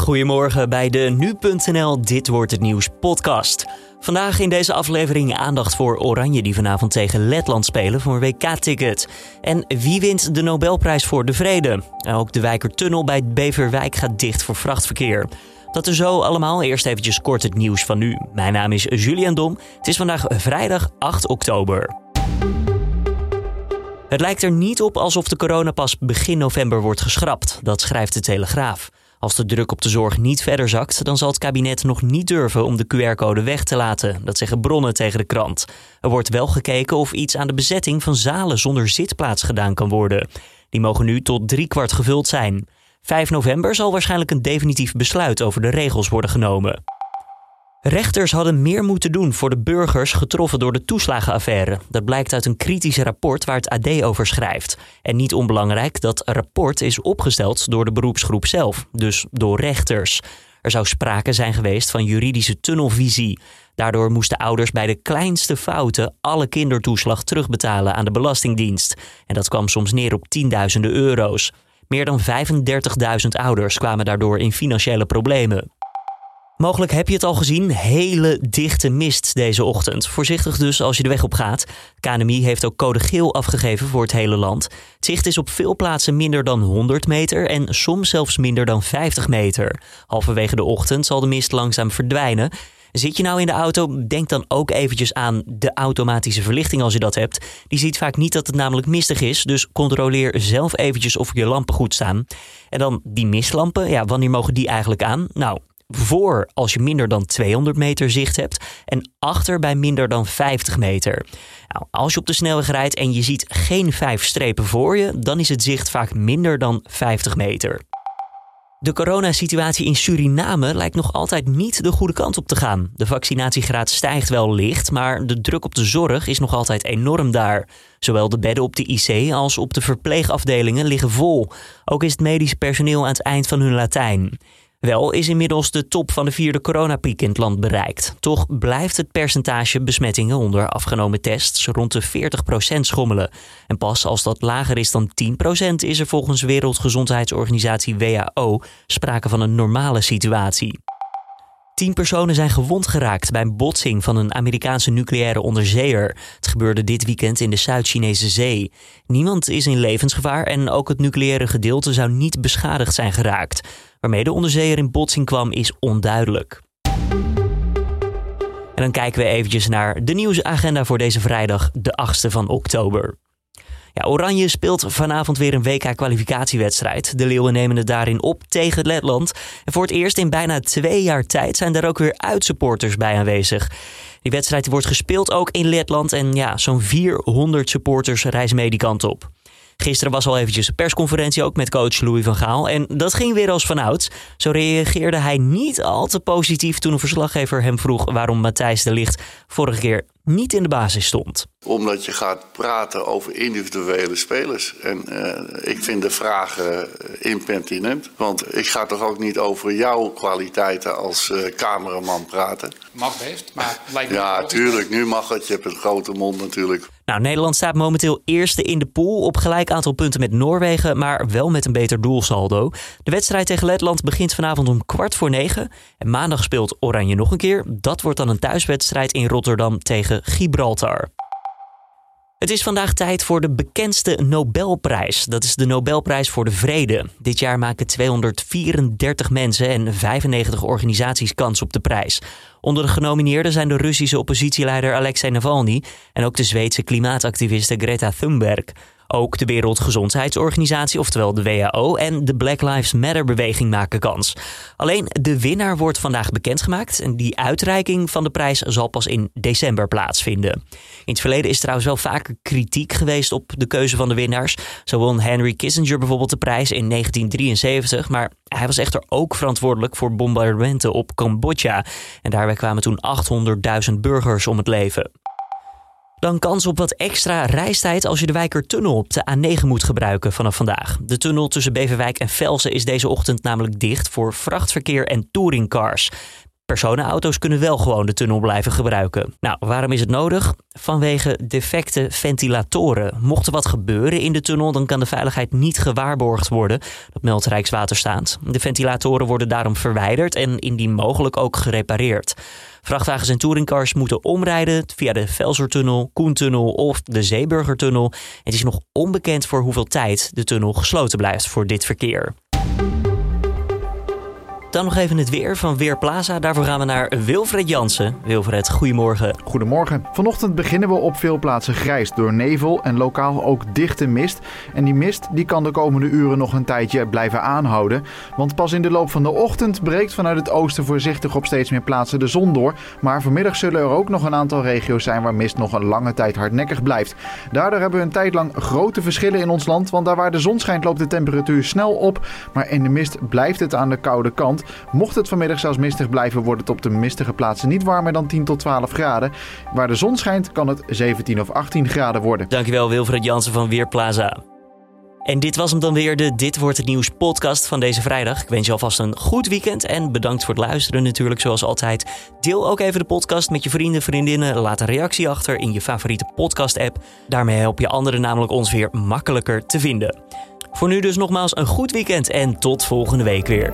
Goedemorgen bij de Nu.nl Dit Wordt Het Nieuws podcast. Vandaag in deze aflevering aandacht voor Oranje die vanavond tegen Letland spelen voor een WK-ticket. En wie wint de Nobelprijs voor de Vrede? Ook de Wijkertunnel bij Beverwijk gaat dicht voor vrachtverkeer. Dat er zo allemaal. Eerst eventjes kort het nieuws van nu. Mijn naam is Julian Dom. Het is vandaag vrijdag 8 oktober. Het lijkt er niet op alsof de coronapas begin november wordt geschrapt. Dat schrijft de Telegraaf. Als de druk op de zorg niet verder zakt, dan zal het kabinet nog niet durven om de QR-code weg te laten. Dat zeggen bronnen tegen de krant. Er wordt wel gekeken of iets aan de bezetting van zalen zonder zitplaats gedaan kan worden. Die mogen nu tot driekwart gevuld zijn. 5 november zal waarschijnlijk een definitief besluit over de regels worden genomen. Rechters hadden meer moeten doen voor de burgers getroffen door de toeslagenaffaire. Dat blijkt uit een kritisch rapport waar het AD over schrijft. En niet onbelangrijk, dat rapport is opgesteld door de beroepsgroep zelf, dus door rechters. Er zou sprake zijn geweest van juridische tunnelvisie. Daardoor moesten ouders bij de kleinste fouten alle kindertoeslag terugbetalen aan de Belastingdienst. En dat kwam soms neer op tienduizenden euro's. Meer dan 35.000 ouders kwamen daardoor in financiële problemen. Mogelijk heb je het al gezien, hele dichte mist deze ochtend. Voorzichtig dus als je de weg op gaat. KNMI heeft ook code geel afgegeven voor het hele land. Het zicht is op veel plaatsen minder dan 100 meter en soms zelfs minder dan 50 meter. Halverwege de ochtend zal de mist langzaam verdwijnen. Zit je nou in de auto, denk dan ook eventjes aan de automatische verlichting als je dat hebt. Die ziet vaak niet dat het namelijk mistig is, dus controleer zelf eventjes of je lampen goed staan. En dan die mistlampen, ja, wanneer mogen die eigenlijk aan? Nou, voor als je minder dan 200 meter zicht hebt en achter bij minder dan 50 meter. Nou, als je op de snelweg rijdt en je ziet geen vijf strepen voor je, dan is het zicht vaak minder dan 50 meter. De coronasituatie in Suriname lijkt nog altijd niet de goede kant op te gaan. De vaccinatiegraad stijgt wel licht, maar de druk op de zorg is nog altijd enorm daar. Zowel de bedden op de IC als op de verpleegafdelingen liggen vol. Ook is het medisch personeel aan het eind van hun Latijn. Wel is inmiddels de top van de vierde coronapiek in het land bereikt. Toch blijft het percentage besmettingen onder afgenomen tests rond de 40% schommelen. En pas als dat lager is dan 10% is er volgens Wereldgezondheidsorganisatie WHO sprake van een normale situatie. Tien personen zijn gewond geraakt bij een botsing van een Amerikaanse nucleaire onderzeeër. Het gebeurde dit weekend in de Zuid-Chinese Zee. Niemand is in levensgevaar en ook het nucleaire gedeelte zou niet beschadigd zijn geraakt. Waarmee de onderzeeër in botsing kwam is onduidelijk. En dan kijken we eventjes naar de nieuwsagenda voor deze vrijdag, de 8e van oktober. Ja, Oranje speelt vanavond weer een WK-kwalificatiewedstrijd. De Leeuwen nemen het daarin op tegen Letland. En voor het eerst in bijna twee jaar tijd zijn er ook weer uitsupporters bij aanwezig. Die wedstrijd wordt gespeeld ook in Letland en ja, zo'n 400 supporters reizen mee die kant op. Gisteren was al eventjes een persconferentie ook met coach Louis van Gaal. En dat ging weer als vanouds. Zo reageerde hij niet al te positief toen een verslaggever hem vroeg waarom Matthijs de Ligt vorige keer niet in de basis stond. Omdat je gaat praten over individuele spelers. En uh, ik vind de vragen impertinent. Want ik ga toch ook niet over jouw kwaliteiten als uh, cameraman praten. Mag best, maar lijkt me Ja, tuurlijk. Nu mag het. Je hebt een grote mond natuurlijk. Nou, Nederland staat momenteel eerste in de pool op gelijk aantal punten met Noorwegen, maar wel met een beter doelsaldo. De wedstrijd tegen Letland begint vanavond om kwart voor negen. En maandag speelt Oranje nog een keer. Dat wordt dan een thuiswedstrijd in Rotterdam tegen Gibraltar. Het is vandaag tijd voor de bekendste Nobelprijs. Dat is de Nobelprijs voor de Vrede. Dit jaar maken 234 mensen en 95 organisaties kans op de prijs. Onder de genomineerden zijn de Russische oppositieleider Alexei Navalny en ook de Zweedse klimaatactiviste Greta Thunberg. Ook de Wereldgezondheidsorganisatie, oftewel de WHO, en de Black Lives Matter beweging maken kans. Alleen de winnaar wordt vandaag bekendgemaakt en die uitreiking van de prijs zal pas in december plaatsvinden. In het verleden is trouwens wel vaker kritiek geweest op de keuze van de winnaars. Zo won Henry Kissinger bijvoorbeeld de prijs in 1973, maar hij was echter ook verantwoordelijk voor bombardementen op Cambodja. En daarbij kwamen toen 800.000 burgers om het leven. Dan kans op wat extra reistijd als je de Wijkertunnel op de A9 moet gebruiken vanaf vandaag. De tunnel tussen Beverwijk en Velsen is deze ochtend namelijk dicht voor vrachtverkeer en touringcars. Personenauto's kunnen wel gewoon de tunnel blijven gebruiken. Nou, waarom is het nodig? Vanwege defecte ventilatoren. Mocht er wat gebeuren in de tunnel, dan kan de veiligheid niet gewaarborgd worden. Dat meldt Rijkswaterstaat. De ventilatoren worden daarom verwijderd en indien mogelijk ook gerepareerd. Vrachtwagens en touringcars moeten omrijden via de Velsertunnel, Koentunnel of de Zeeburgertunnel. Het is nog onbekend voor hoeveel tijd de tunnel gesloten blijft voor dit verkeer. Dan nog even het weer van Weerplaza. Daarvoor gaan we naar Wilfred Jansen. Wilfred, goedemorgen. Goedemorgen. Vanochtend beginnen we op veel plaatsen grijs door nevel en lokaal ook dichte mist. En die mist die kan de komende uren nog een tijdje blijven aanhouden. Want pas in de loop van de ochtend breekt vanuit het oosten voorzichtig op steeds meer plaatsen de zon door. Maar vanmiddag zullen er ook nog een aantal regio's zijn waar mist nog een lange tijd hardnekkig blijft. Daardoor hebben we een tijd lang grote verschillen in ons land. Want daar waar de zon schijnt loopt de temperatuur snel op. Maar in de mist blijft het aan de koude kant. Mocht het vanmiddag zelfs mistig blijven, wordt het op de mistige plaatsen niet warmer dan 10 tot 12 graden. Waar de zon schijnt, kan het 17 of 18 graden worden. Dankjewel Wilfred Jansen van Weerplaza. En dit was hem dan weer, de Dit Wordt Het Nieuws podcast van deze vrijdag. Ik wens je alvast een goed weekend en bedankt voor het luisteren natuurlijk zoals altijd. Deel ook even de podcast met je vrienden, vriendinnen. Laat een reactie achter in je favoriete podcast app. Daarmee help je anderen namelijk ons weer makkelijker te vinden. Voor nu dus nogmaals een goed weekend en tot volgende week weer.